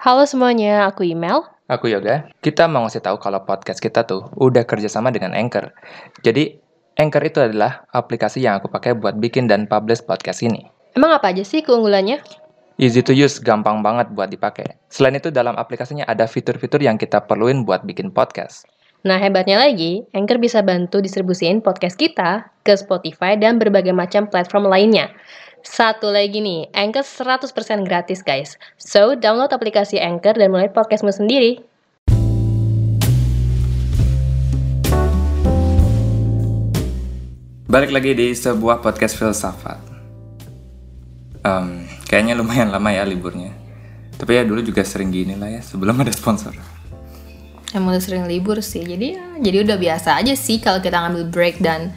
Halo semuanya, aku Email. Aku Yoga. Kita mau ngasih tahu kalau podcast kita tuh udah kerjasama dengan Anchor. Jadi, Anchor itu adalah aplikasi yang aku pakai buat bikin dan publish podcast ini. Emang apa aja sih keunggulannya? Easy to use, gampang banget buat dipakai. Selain itu, dalam aplikasinya ada fitur-fitur yang kita perluin buat bikin podcast. Nah, hebatnya lagi, Anchor bisa bantu distribusiin podcast kita ke Spotify dan berbagai macam platform lainnya. Satu lagi nih, Anchor 100% gratis guys. So, download aplikasi Anchor dan mulai podcastmu sendiri. Balik lagi di sebuah podcast filsafat. Um, kayaknya lumayan lama ya liburnya. Tapi ya dulu juga sering gini lah ya sebelum ada sponsor. Emang udah sering libur sih, jadi ya, jadi udah biasa aja sih kalau kita ngambil break dan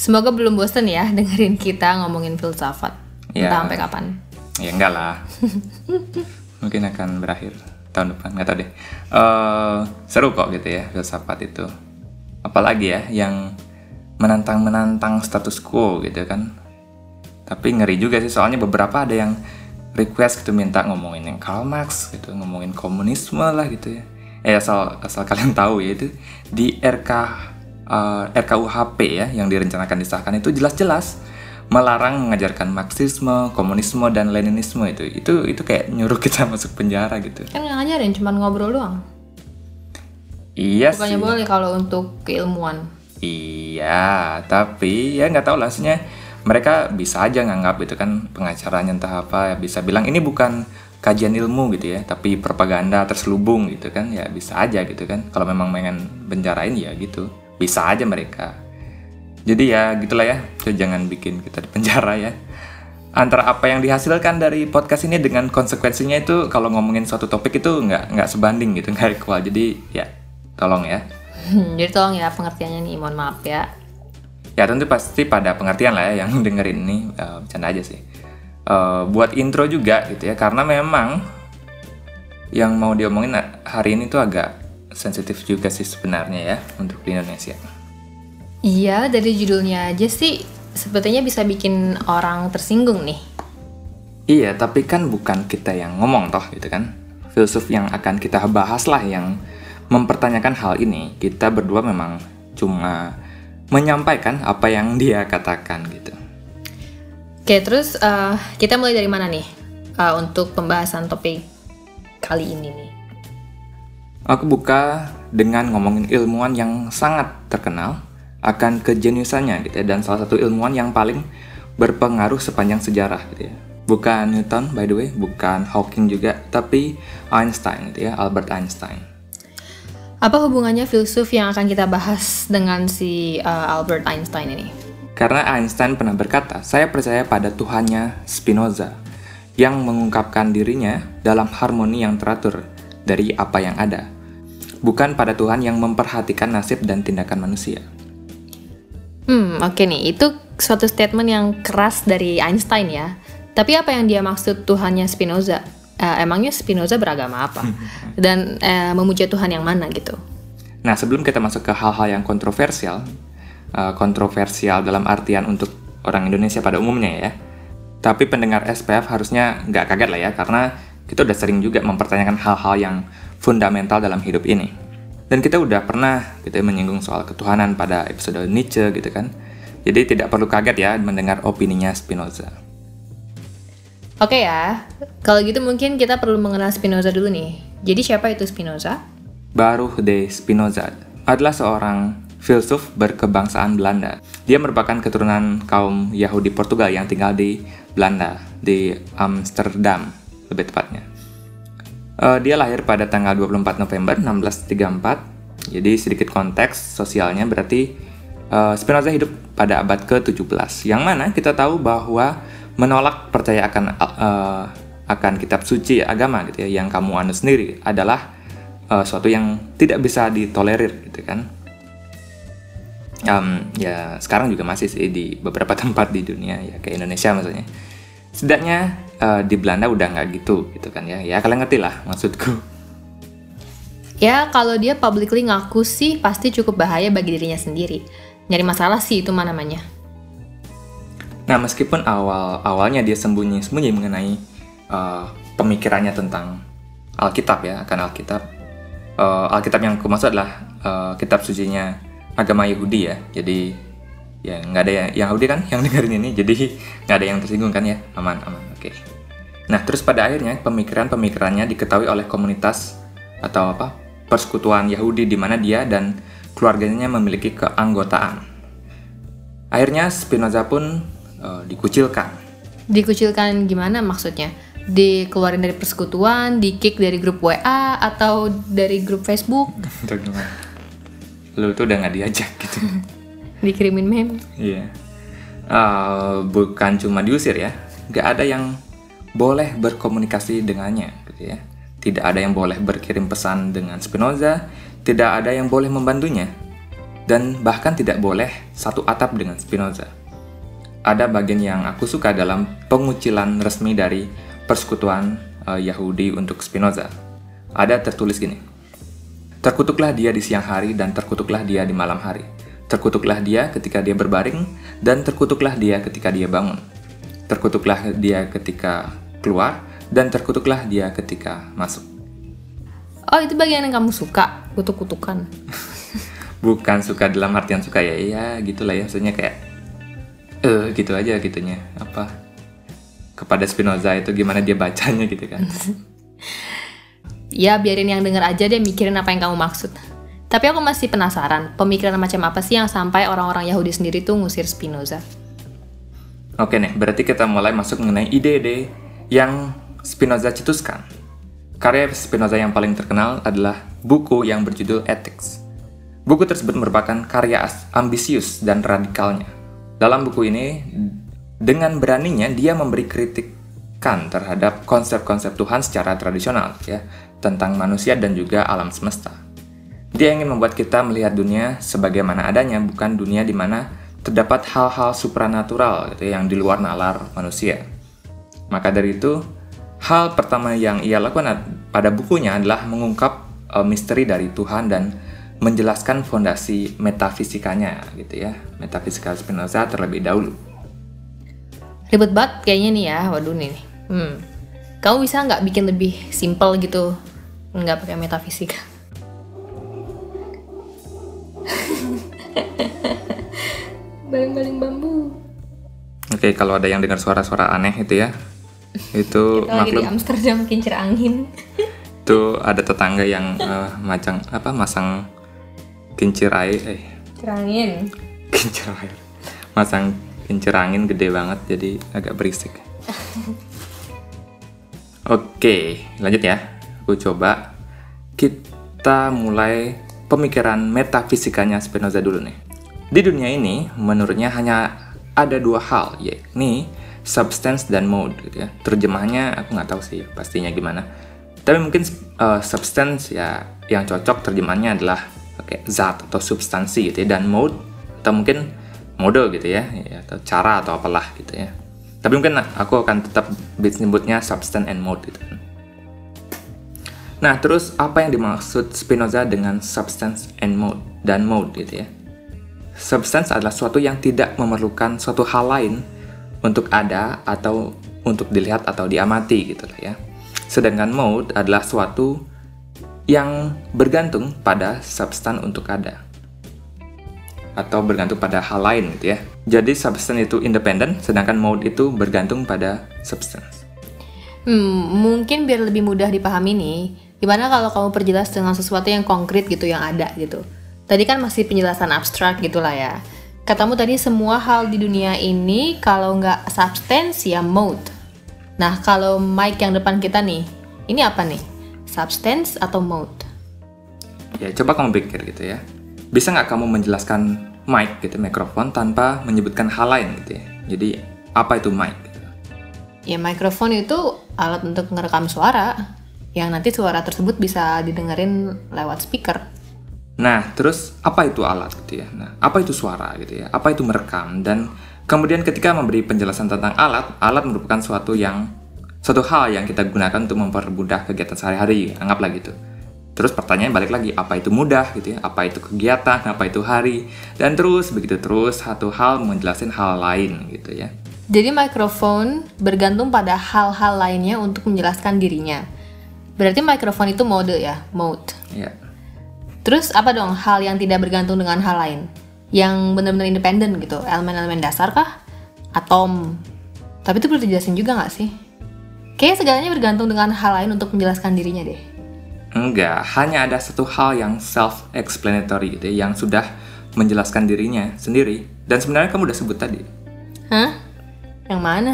semoga belum bosen ya dengerin kita ngomongin filsafat. Ya. Entah sampai kapan. Ya enggak lah. Mungkin akan berakhir tahun depan, nggak tahu deh. Eh, seru kok gitu ya filsafat itu. Apalagi ya yang menantang-menantang status quo gitu kan. Tapi ngeri juga sih soalnya beberapa ada yang request gitu minta ngomongin yang Karl Marx gitu, ngomongin komunisme lah gitu ya. Eh asal asal kalian tahu ya itu di RK eh, RKUHP ya yang direncanakan disahkan itu jelas-jelas melarang mengajarkan Marxisme, komunisme dan Leninisme itu. Itu itu kayak nyuruh kita masuk penjara gitu. Kan nggak ngajarin, cuma ngobrol doang. Iya Bukannya sih. boleh kalau untuk keilmuan. Iya, tapi ya nggak tahu lah mereka bisa aja nganggap itu kan pengacaranya entah apa bisa bilang ini bukan kajian ilmu gitu ya tapi propaganda terselubung gitu kan ya bisa aja gitu kan kalau memang pengen penjarain ya gitu bisa aja mereka. Jadi ya gitulah ya. So, jangan bikin kita di penjara ya. Antara apa yang dihasilkan dari podcast ini dengan konsekuensinya itu kalau ngomongin suatu topik itu nggak nggak sebanding gitu nggak equal. Jadi ya tolong ya. Hmm, jadi tolong ya pengertiannya nih, mohon maaf ya. Ya tentu pasti pada pengertian lah ya yang dengerin ini. Eh, bercanda aja sih. Eh, buat intro juga gitu ya karena memang yang mau diomongin hari ini tuh agak sensitif juga sih sebenarnya ya untuk di Indonesia. Iya, dari judulnya aja sih sepertinya bisa bikin orang tersinggung nih. Iya, tapi kan bukan kita yang ngomong toh gitu kan. Filsuf yang akan kita bahas lah yang mempertanyakan hal ini. Kita berdua memang cuma menyampaikan apa yang dia katakan gitu. Oke, terus eh, kita mulai dari mana nih eh, untuk pembahasan topik kali ini nih? Aku buka dengan ngomongin ilmuwan yang sangat terkenal akan kejeniusannya gitu ya dan salah satu ilmuwan yang paling berpengaruh sepanjang sejarah gitu ya. Bukan Newton by the way, bukan Hawking juga, tapi Einstein gitu ya, Albert Einstein. Apa hubungannya filsuf yang akan kita bahas dengan si eh, Albert Einstein ini? Karena Einstein pernah berkata, saya percaya pada Tuhannya Spinoza yang mengungkapkan dirinya dalam harmoni yang teratur dari apa yang ada. Bukan pada Tuhan yang memperhatikan nasib dan tindakan manusia. Hmm, oke nih, itu suatu statement yang keras dari Einstein ya. Tapi apa yang dia maksud Tuhannya Spinoza? Eh, emangnya Spinoza beragama apa? Dan eh, memuja Tuhan yang mana gitu? Nah, sebelum kita masuk ke hal-hal yang kontroversial, uh, kontroversial dalam artian untuk orang Indonesia pada umumnya ya, tapi pendengar SPF harusnya nggak kaget lah ya, karena kita udah sering juga mempertanyakan hal-hal yang fundamental dalam hidup ini. Dan kita udah pernah gitu ya, menyinggung soal ketuhanan pada episode Nietzsche gitu kan. Jadi tidak perlu kaget ya mendengar opininya Spinoza. Oke ya, kalau gitu mungkin kita perlu mengenal Spinoza dulu nih. Jadi siapa itu Spinoza? Baruch de Spinoza adalah seorang filsuf berkebangsaan Belanda. Dia merupakan keturunan kaum Yahudi Portugal yang tinggal di Belanda, di Amsterdam lebih tepatnya. Eh, dia lahir pada tanggal 24 November 1634. Jadi sedikit konteks sosialnya berarti eh, Spinoza hidup pada abad ke-17. Yang mana kita tahu bahwa menolak percaya akan eh, akan kitab suci agama gitu ya yang kamu anut sendiri adalah eh, suatu yang tidak bisa ditolerir gitu kan. Em, ya sekarang juga masih sih di beberapa tempat di dunia ya kayak Indonesia maksudnya. Setidaknya eh, di Belanda udah nggak gitu gitu kan ya. Ya kalian ngerti lah maksudku. Ya, kalau dia publicly ngaku sih pasti cukup bahaya bagi dirinya sendiri. Nyari masalah sih itu mana namanya. Nah, meskipun awal awalnya dia sembunyi-sembunyi mengenai uh, pemikirannya tentang Alkitab ya, akan Alkitab. Uh, Alkitab yang aku maksud adalah uh, kitab sucinya agama Yahudi ya. Jadi ya nggak ada yang Yahudi kan yang dengerin ini, jadi nggak ada yang tersinggung kan ya, aman aman, oke. Okay. Nah terus pada akhirnya pemikiran-pemikirannya diketahui oleh komunitas atau apa persekutuan Yahudi di mana dia dan keluarganya memiliki keanggotaan. Akhirnya Spinoza pun uh, dikucilkan. Dikucilkan gimana maksudnya? Dikeluarin dari persekutuan, di kick dari grup WA atau dari grup Facebook? Lu tuh udah nggak diajak gitu. Dikirimin meme. Iya. Uh, bukan cuma diusir ya, nggak ada yang boleh berkomunikasi dengannya gitu ya. Tidak ada yang boleh berkirim pesan dengan Spinoza, tidak ada yang boleh membantunya dan bahkan tidak boleh satu atap dengan Spinoza. Ada bagian yang aku suka dalam pengucilan resmi dari persekutuan uh, Yahudi untuk Spinoza. Ada tertulis gini. Terkutuklah dia di siang hari dan terkutuklah dia di malam hari. Terkutuklah dia ketika dia berbaring dan terkutuklah dia ketika dia bangun. Terkutuklah dia ketika keluar dan terkutuklah dia ketika masuk. Oh, itu bagian yang kamu suka, kutuk-kutukan. bukan suka dalam artian suka ya ya gitulah ya maksudnya kayak eh uh, gitu aja gitunya apa kepada Spinoza itu gimana dia bacanya gitu kan ya biarin yang denger aja deh mikirin apa yang kamu maksud tapi aku masih penasaran pemikiran macam apa sih yang sampai orang-orang Yahudi sendiri tuh ngusir Spinoza Oke nih, berarti kita mulai masuk mengenai ide-ide yang Spinoza cetuskan. Karya Spinoza yang paling terkenal adalah buku yang berjudul Ethics. Buku tersebut merupakan karya ambisius dan radikalnya. Dalam buku ini, dengan beraninya dia memberi kritikan terhadap konsep-konsep Tuhan secara tradisional, ya, tentang manusia dan juga alam semesta. Dia ingin membuat kita melihat dunia sebagaimana adanya, bukan dunia di mana terdapat hal-hal supranatural gitu, yang di luar nalar manusia. Maka dari itu, hal pertama yang ia lakukan pada bukunya adalah mengungkap uh, misteri dari Tuhan dan menjelaskan fondasi metafisikanya gitu ya. Metafisika Spinoza terlebih dahulu. Ribet banget kayaknya nih ya waduh nih hmm. kamu bisa nggak bikin lebih simple gitu? Nggak pakai metafisika baling-baling bambu. Oke okay, kalau ada yang dengar suara-suara aneh itu ya. Itu maklum lagi di Amsterdam kincir angin. Itu ada tetangga yang uh, macang apa masang kincir air eh. Kincir angin? Kincir air. Masang kincir angin gede banget jadi agak berisik. Oke lanjut ya. Aku coba. Kita mulai pemikiran metafisikanya Spinoza dulu nih. Di dunia ini menurutnya hanya ada dua hal yakni substance dan mode gitu ya. Terjemahnya aku nggak tahu sih pastinya gimana. Tapi mungkin uh, substance ya yang cocok terjemahnya adalah kayak zat atau substansi gitu ya dan mode atau mungkin mode gitu ya, ya atau cara atau apalah gitu ya. Tapi mungkin aku akan tetap menyebutnya substance and mode gitu nah terus apa yang dimaksud Spinoza dengan substance and mode dan mode gitu ya substance adalah suatu yang tidak memerlukan suatu hal lain untuk ada atau untuk dilihat atau diamati gitu lah ya sedangkan mode adalah suatu yang bergantung pada substan untuk ada atau bergantung pada hal lain gitu ya. Jadi substan itu independen, sedangkan mode itu bergantung pada substance. Hmm, mungkin biar lebih mudah dipahami nih, gimana kalau kamu perjelas dengan sesuatu yang konkret gitu yang ada gitu. Tadi kan masih penjelasan abstrak gitulah ya. Katamu tadi semua hal di dunia ini kalau nggak substance ya mode. Nah kalau mic yang depan kita nih, ini apa nih? substance atau mode? Ya, coba kamu pikir gitu ya. Bisa nggak kamu menjelaskan mic gitu, mikrofon tanpa menyebutkan hal lain gitu ya? Jadi, apa itu mic? Gitu? Ya, mikrofon itu alat untuk merekam suara yang nanti suara tersebut bisa didengerin lewat speaker. Nah, terus apa itu alat gitu ya? Nah, apa itu suara gitu ya? Apa itu merekam? Dan kemudian ketika memberi penjelasan tentang alat, alat merupakan suatu yang suatu hal yang kita gunakan untuk mempermudah kegiatan sehari-hari, anggaplah gitu. Terus pertanyaan balik lagi, apa itu mudah gitu ya? Apa itu kegiatan, apa itu hari? Dan terus begitu terus satu hal menjelaskan hal lain gitu ya. Jadi mikrofon bergantung pada hal-hal lainnya untuk menjelaskan dirinya. Berarti mikrofon itu mode ya, mode. Iya. Terus apa dong hal yang tidak bergantung dengan hal lain? Yang benar-benar independen gitu, elemen-elemen dasar kah? Atom? Tapi itu perlu dijelasin juga nggak sih? Kayaknya segalanya bergantung dengan hal lain untuk menjelaskan dirinya deh. Enggak, hanya ada satu hal yang self-explanatory gitu ya, yang sudah menjelaskan dirinya sendiri. Dan sebenarnya kamu udah sebut tadi. Hah? Yang mana?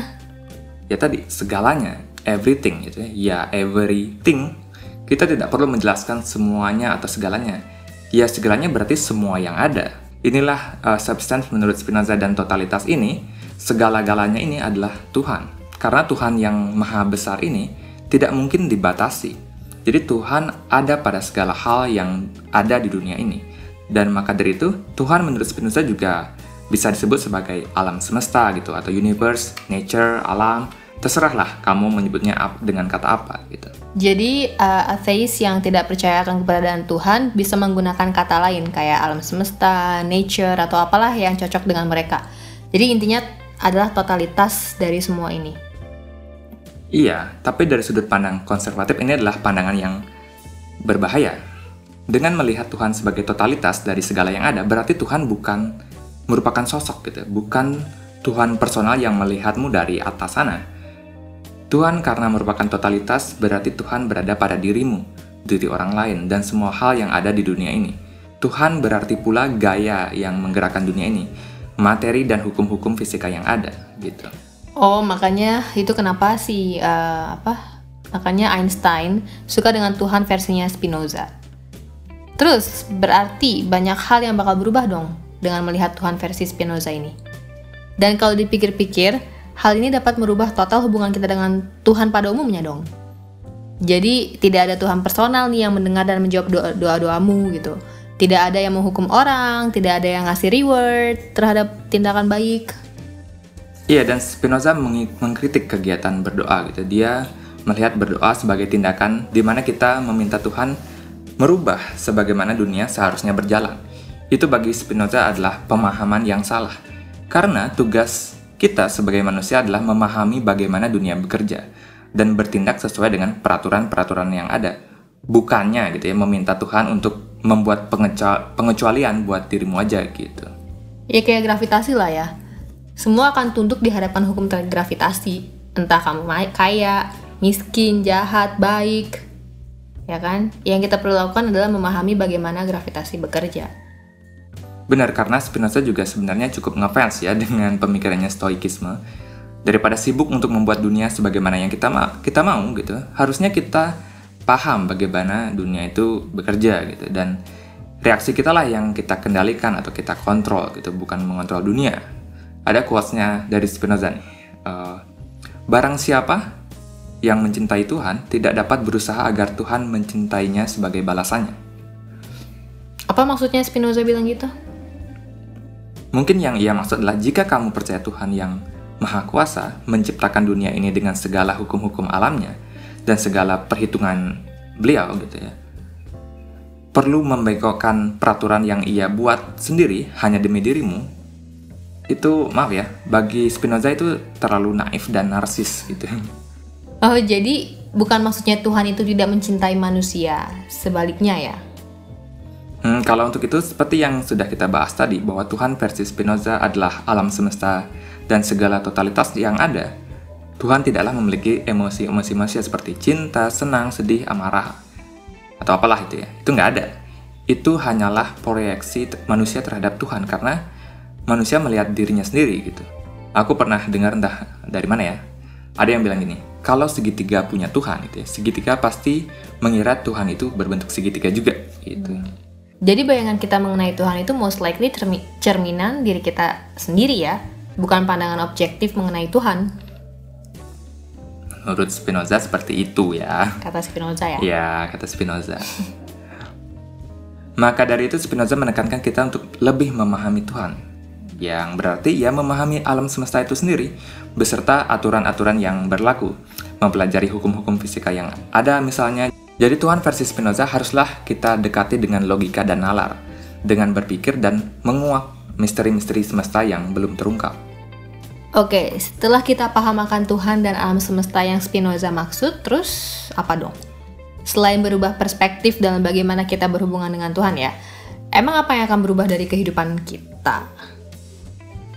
Ya tadi, segalanya, everything gitu ya. Ya, everything. Kita tidak perlu menjelaskan semuanya atau segalanya. Ya, segalanya berarti semua yang ada. Inilah uh, substance menurut Spinoza dan totalitas ini, segala-galanya ini adalah Tuhan. Karena Tuhan yang maha besar ini tidak mungkin dibatasi. Jadi Tuhan ada pada segala hal yang ada di dunia ini. Dan maka dari itu, Tuhan menurut Spinoza juga bisa disebut sebagai alam semesta gitu atau universe, nature, alam, terserahlah kamu menyebutnya dengan kata apa gitu. Jadi uh, atheis yang tidak percaya akan keberadaan Tuhan bisa menggunakan kata lain kayak alam semesta, nature atau apalah yang cocok dengan mereka. Jadi intinya adalah totalitas dari semua ini. Iya, tapi dari sudut pandang konservatif ini adalah pandangan yang berbahaya. Dengan melihat Tuhan sebagai totalitas dari segala yang ada, berarti Tuhan bukan merupakan sosok gitu, bukan Tuhan personal yang melihatmu dari atas sana. Tuhan karena merupakan totalitas berarti Tuhan berada pada dirimu, diri orang lain, dan semua hal yang ada di dunia ini. Tuhan berarti pula gaya yang menggerakkan dunia ini, materi dan hukum-hukum fisika yang ada, gitu. Oh, makanya itu kenapa si uh, apa? Makanya Einstein suka dengan Tuhan versinya Spinoza. Terus, berarti banyak hal yang bakal berubah dong dengan melihat Tuhan versi Spinoza ini. Dan kalau dipikir-pikir, hal ini dapat merubah total hubungan kita dengan Tuhan pada umumnya dong. Jadi, tidak ada Tuhan personal nih yang mendengar dan menjawab doa-doamu gitu. Tidak ada yang menghukum orang, tidak ada yang ngasih reward terhadap tindakan baik. Iya, dan Spinoza mengkritik kegiatan berdoa gitu. Dia melihat berdoa sebagai tindakan di mana kita meminta Tuhan merubah sebagaimana dunia seharusnya berjalan. Itu bagi Spinoza adalah pemahaman yang salah. Karena tugas kita sebagai manusia adalah memahami bagaimana dunia bekerja dan bertindak sesuai dengan peraturan-peraturan yang ada. Bukannya gitu ya meminta Tuhan untuk membuat pengecualian buat dirimu aja gitu. Ya kayak gravitasi lah ya semua akan tunduk di hadapan hukum gravitasi. Entah kamu kaya, miskin, jahat, baik. Ya kan? Yang kita perlu lakukan adalah memahami bagaimana gravitasi bekerja. Benar, karena Spinoza juga sebenarnya cukup ngefans ya dengan pemikirannya stoikisme. Daripada sibuk untuk membuat dunia sebagaimana yang kita ma kita mau gitu, harusnya kita paham bagaimana dunia itu bekerja gitu dan reaksi kita lah yang kita kendalikan atau kita kontrol gitu, bukan mengontrol dunia ada quotes-nya dari Spinoza nih. Uh, Barang siapa yang mencintai Tuhan tidak dapat berusaha agar Tuhan mencintainya sebagai balasannya. Apa maksudnya Spinoza bilang gitu? Mungkin yang ia maksud adalah jika kamu percaya Tuhan yang Maha Kuasa menciptakan dunia ini dengan segala hukum-hukum alamnya dan segala perhitungan beliau gitu ya. Perlu membengkokkan peraturan yang ia buat sendiri hanya demi dirimu itu maaf ya bagi Spinoza itu terlalu naif dan narsis gitu oh jadi bukan maksudnya Tuhan itu tidak mencintai manusia sebaliknya ya hmm, kalau untuk itu seperti yang sudah kita bahas tadi bahwa Tuhan versi Spinoza adalah alam semesta dan segala totalitas yang ada Tuhan tidaklah memiliki emosi-emosi manusia seperti cinta, senang, sedih, amarah, atau apalah itu ya. Itu nggak ada. Itu hanyalah proyeksi manusia terhadap Tuhan karena manusia melihat dirinya sendiri gitu. Aku pernah dengar entah dari mana ya, ada yang bilang gini, kalau segitiga punya Tuhan itu ya, segitiga pasti mengira Tuhan itu berbentuk segitiga juga gitu. Jadi bayangan kita mengenai Tuhan itu most likely cerminan diri kita sendiri ya, bukan pandangan objektif mengenai Tuhan. Menurut Spinoza seperti itu ya. Kata Spinoza ya? Ya, kata Spinoza. Maka dari itu Spinoza menekankan kita untuk lebih memahami Tuhan yang berarti ia memahami alam semesta itu sendiri, beserta aturan-aturan yang berlaku, mempelajari hukum-hukum fisika yang ada misalnya. Jadi Tuhan versi Spinoza haruslah kita dekati dengan logika dan nalar, dengan berpikir dan menguak misteri-misteri semesta yang belum terungkap. Oke, setelah kita paham akan Tuhan dan alam semesta yang Spinoza maksud, terus apa dong? selain berubah perspektif dalam bagaimana kita berhubungan dengan Tuhan ya, emang apa yang akan berubah dari kehidupan kita?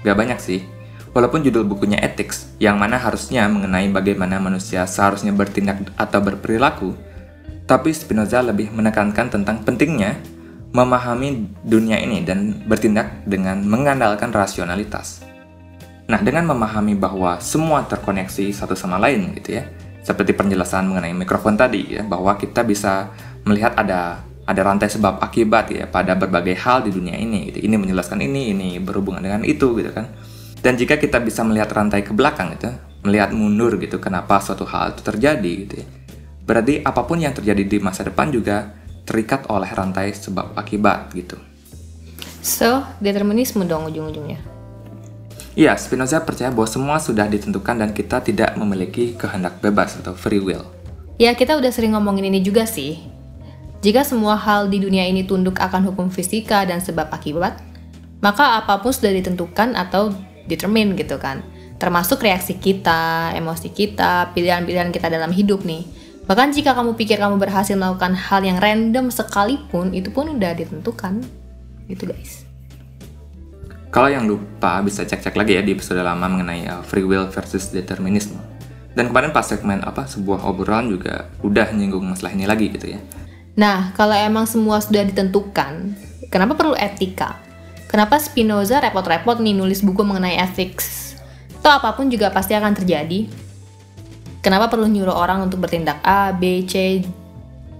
Gak banyak sih. Walaupun judul bukunya Ethics, yang mana harusnya mengenai bagaimana manusia seharusnya bertindak atau berperilaku, tapi Spinoza lebih menekankan tentang pentingnya memahami dunia ini dan bertindak dengan mengandalkan rasionalitas. Nah, dengan memahami bahwa semua terkoneksi satu sama lain gitu ya, seperti penjelasan mengenai mikrofon tadi ya, bahwa kita bisa melihat ada ada rantai sebab akibat ya pada berbagai hal di dunia ini gitu. Ini menjelaskan ini, ini berhubungan dengan itu gitu kan. Dan jika kita bisa melihat rantai ke belakang gitu, melihat mundur gitu kenapa suatu hal itu terjadi gitu ya. Berarti apa pun yang terjadi di masa depan juga terikat oleh rantai sebab akibat gitu. So, determinisme dong ujung-ujungnya. Iya, Spinoza percaya bahwa semua sudah ditentukan dan kita tidak memiliki kehendak bebas atau free will. Ya, kita udah sering ngomongin ini juga sih. Jika semua hal di dunia ini tunduk akan hukum fisika dan sebab akibat, maka apa pun sudah ditentukan atau determine gitu kan. Termasuk reaksi kita, emosi kita, pilihan-pilihan kita dalam hidup nih. Bahkan jika kamu pikir kamu berhasil melakukan hal yang random sekalipun, itu pun udah ditentukan. Gitu guys. Kalau yang lupa bisa cek-cek lagi ya di episode lama mengenai uh, free will versus determinisme. Dan kemarin pas segmen apa sebuah obrolan juga udah nyinggung masalah ini lagi gitu ya. Nah, kalau emang semua sudah ditentukan, kenapa perlu etika? Kenapa Spinoza repot-repot nih nulis buku mengenai ethics? Atau apa pun juga pasti akan terjadi. Kenapa perlu nyuruh orang untuk bertindak A, B, C?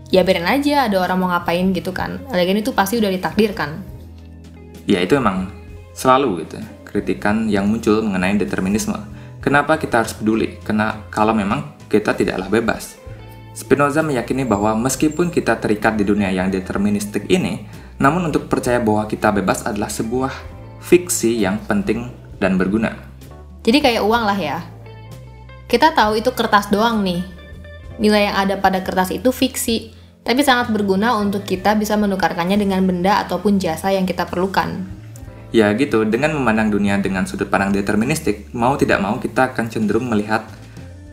Ya biarin aja ada orang mau ngapain gitu kan. Lagian itu pasti udah ditakdirkan. Ya itu emang Selalu gitu, kritikan yang muncul mengenai determinisme. Kenapa kita harus peduli? Karena kalau memang kita tidaklah bebas. Spinoza meyakini bahwa meskipun kita terikat di dunia yang deterministik ini, namun untuk percaya bahwa kita bebas adalah sebuah fiksi yang penting dan berguna. Jadi kayak uang lah ya. Kita tahu itu kertas doang nih. Nilai yang ada pada kertas itu fiksi, tapi sangat berguna untuk kita bisa menukarkannya dengan benda ataupun jasa yang kita perlukan. Ya gitu, dengan memandang dunia dengan sudut pandang deterministik, mau tidak mau kita akan cenderung melihat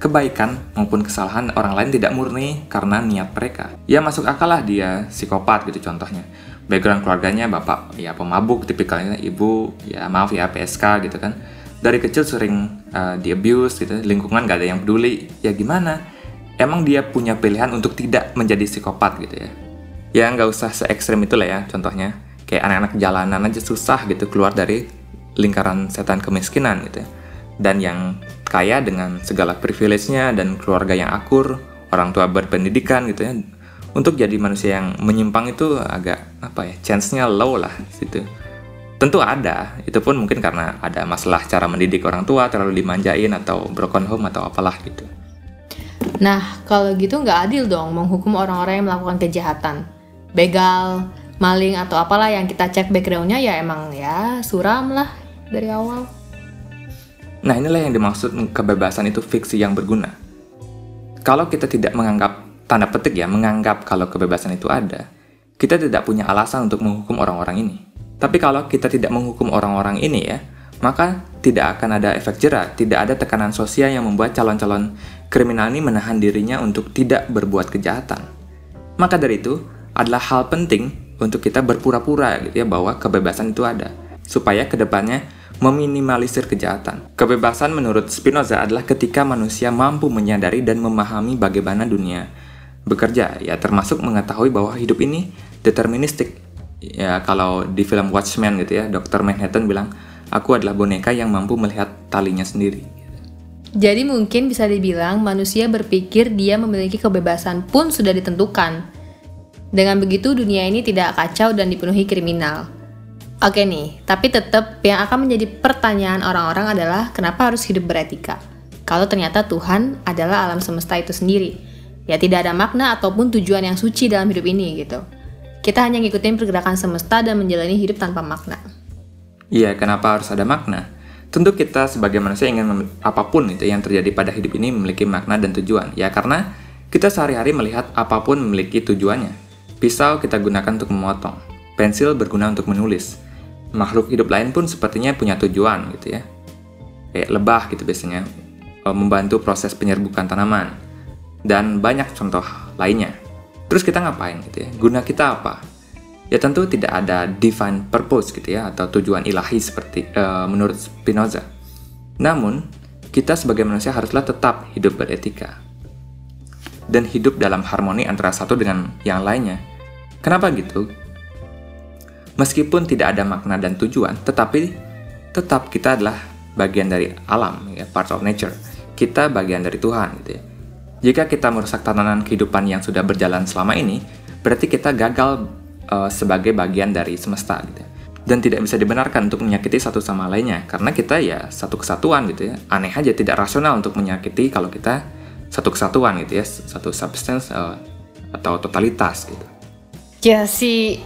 kebaikan maupun kesalahan orang lain tidak murni karena niat mereka. Ya masuk akal lah dia psikopat gitu contohnya. Background keluarganya bapak ya pemabuk tipikalnya, ibu ya maaf ya PSK gitu kan. Dari kecil sering uh, di abuse gitu, lingkungan gak ada yang peduli. Ya gimana? Emang dia punya pilihan untuk tidak menjadi psikopat gitu ya. Ya nggak usah se ekstrem itu lah ya contohnya kayak anak-anak jalanan aja susah gitu keluar dari lingkaran setan kemiskinan gitu ya. Dan yang kaya dengan segala privilege-nya dan keluarga yang akur, orang tua berpendidikan gitu ya. Untuk jadi manusia yang menyimpang itu agak apa ya, chance-nya low lah situ. Tentu ada, itu pun mungkin karena ada masalah cara mendidik orang tua, terlalu dimanjain atau broken home atau apalah gitu. Nah, kalau gitu nggak adil dong menghukum orang-orang yang melakukan kejahatan. Begal, maling atau apalah yang kita cek backgroundnya ya emang ya suram lah dari awal. Nah inilah yang dimaksud kebebasan itu fiksi yang berguna. Kalau kita tidak menganggap, tanda petik ya, menganggap kalau kebebasan itu ada, kita tidak punya alasan untuk menghukum orang-orang ini. Tapi kalau kita tidak menghukum orang-orang ini ya, maka tidak akan ada efek jerah, tidak ada tekanan sosial yang membuat calon-calon kriminal ini menahan dirinya untuk tidak berbuat kejahatan. Maka dari itu, adalah hal penting untuk kita berpura-pura gitu ya bahwa kebebasan itu ada supaya ke depannya meminimalisir kejahatan. Kebebasan menurut Spinoza adalah ketika manusia mampu menyadari dan memahami bagaimana dunia bekerja, ya termasuk mengetahui bahwa hidup ini deterministik. Ya kalau di film Watchmen gitu ya, Dr. Manhattan bilang, aku adalah boneka yang mampu melihat talinya sendiri. Jadi mungkin bisa dibilang manusia berpikir dia memiliki kebebasan pun sudah ditentukan. Dengan begitu dunia ini tidak kacau dan dipenuhi kriminal. Oke nih, tapi tetap yang akan menjadi pertanyaan orang-orang adalah kenapa harus hidup beretika? Kalau ternyata Tuhan adalah alam semesta itu sendiri, ya tidak ada makna ataupun tujuan yang suci dalam hidup ini gitu. Kita hanya ngikutin pergerakan semesta dan menjalani hidup tanpa makna. Iya, kenapa harus ada makna? Tentu kita sebagai manusia ingin apa pun itu yang terjadi pada hidup ini memiliki makna dan tujuan. Ya karena kita sehari-hari melihat apa pun memiliki tujuannya. Pisau kita gunakan untuk memotong. Pensil berguna untuk menulis. Makhluk hidup lain pun sepertinya punya tujuan gitu ya. Kayak lebah gitu biasanya. E, membantu proses penyerbukan tanaman. Dan banyak contoh lainnya. Terus kita ngapain gitu ya? Guna kita apa? Ya tentu tidak ada divine purpose gitu ya atau tujuan ilahi seperti uh, menurut Spinoza. Namun, kita sebagai manusia haruslah tetap hidup beretika dan hidup dalam harmoni antara satu dengan yang lainnya. Kenapa gitu? Meskipun tidak ada makna dan tujuan, tetapi tetap kita adalah bagian dari alam, ya, part of nature. Kita bagian dari Tuhan gitu ya. Jika kita merusak tatanan kehidupan yang sudah berjalan selama ini, berarti kita gagal uh, sebagai bagian dari semesta gitu. Dan tidak bisa dibenarkan untuk menyakiti satu sama lainnya karena kita ya satu kesatuan gitu ya. Aneh aja tidak rasional untuk menyakiti kalau kita satu kesatuan gitu ya, satu substance uh, atau totalitas gitu. Ya si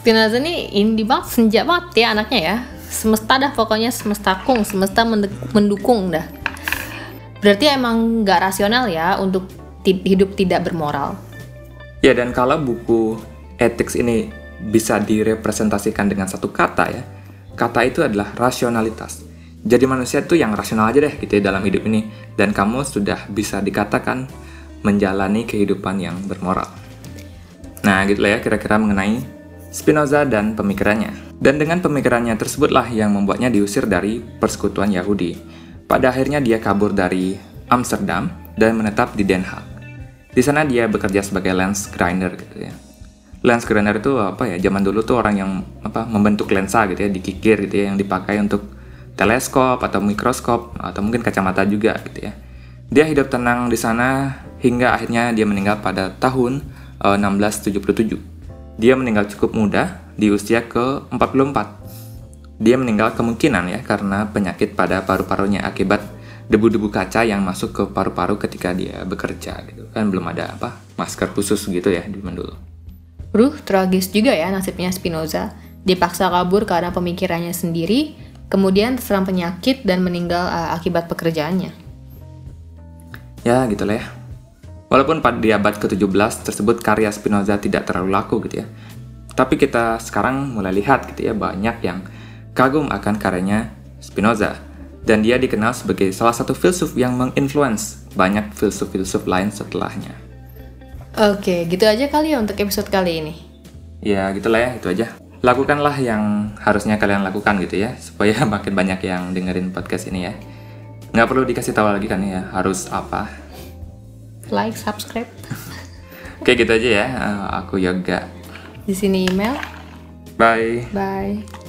Spinoza nih indie banget, senja banget ya anaknya ya. Semesta dah pokoknya semesta kung, semesta mendukung dah Berarti emang nggak rasional ya untuk hidup tidak bermoral. Ya dan kalau buku ethics ini bisa direpresentasikan dengan satu kata ya, kata itu adalah rasionalitas. Jadi manusia itu yang rasional aja deh gitu ya dalam hidup ini dan kamu sudah bisa dikatakan menjalani kehidupan yang bermoral. Nah, gitulah ya kira-kira mengenai Spinoza dan pemikirannya. Dan dengan pemikirannya tersebutlah yang membuatnya diusir dari persekutuan Yahudi. Pada akhirnya dia kabur dari Amsterdam dan menetap di Den Haag. Di sana dia bekerja sebagai lens grinder gitu ya. Lens grinder itu apa ya? Zaman dulu tuh orang yang apa membentuk lensa gitu ya, dikikir gitu ya yang dipakai untuk teleskop atau mikroskop atau mungkin kacamata juga gitu ya. Dia hidup tenang di sana hingga akhirnya dia meninggal pada tahun uh, eh, 1677. Dia meninggal cukup muda di usia ke-44 dia meninggal kemungkinan ya karena penyakit pada paru-parunya akibat debu-debu kaca yang masuk ke paru-paru ketika dia bekerja gitu kan belum ada apa masker khusus gitu ya di dulu. Ruh tragis juga ya nasibnya Spinoza. Dipaksa kabur karena pemikirannya sendiri, kemudian terserang penyakit dan meninggal uh, akibat pekerjaannya. Ya gitulah ya. Walaupun pada di abad ke-17 tersebut karya Spinoza tidak terlalu laku gitu ya. Tapi kita sekarang mulai lihat gitu ya banyak yang kagum akan karyanya Spinoza, dan dia dikenal sebagai salah satu filsuf yang menginfluence banyak filsuf-filsuf lain setelahnya. Oke, gitu aja kali ya untuk episode kali ini. Ya, gitulah ya, itu aja. Lakukanlah yang harusnya kalian lakukan gitu ya, supaya makin banyak yang dengerin podcast ini ya. Nggak perlu dikasih tahu lagi kan ya, harus apa. Like, subscribe. Oke, gitu aja ya. Uh, aku Yoga. Di sini email. Bye. Bye.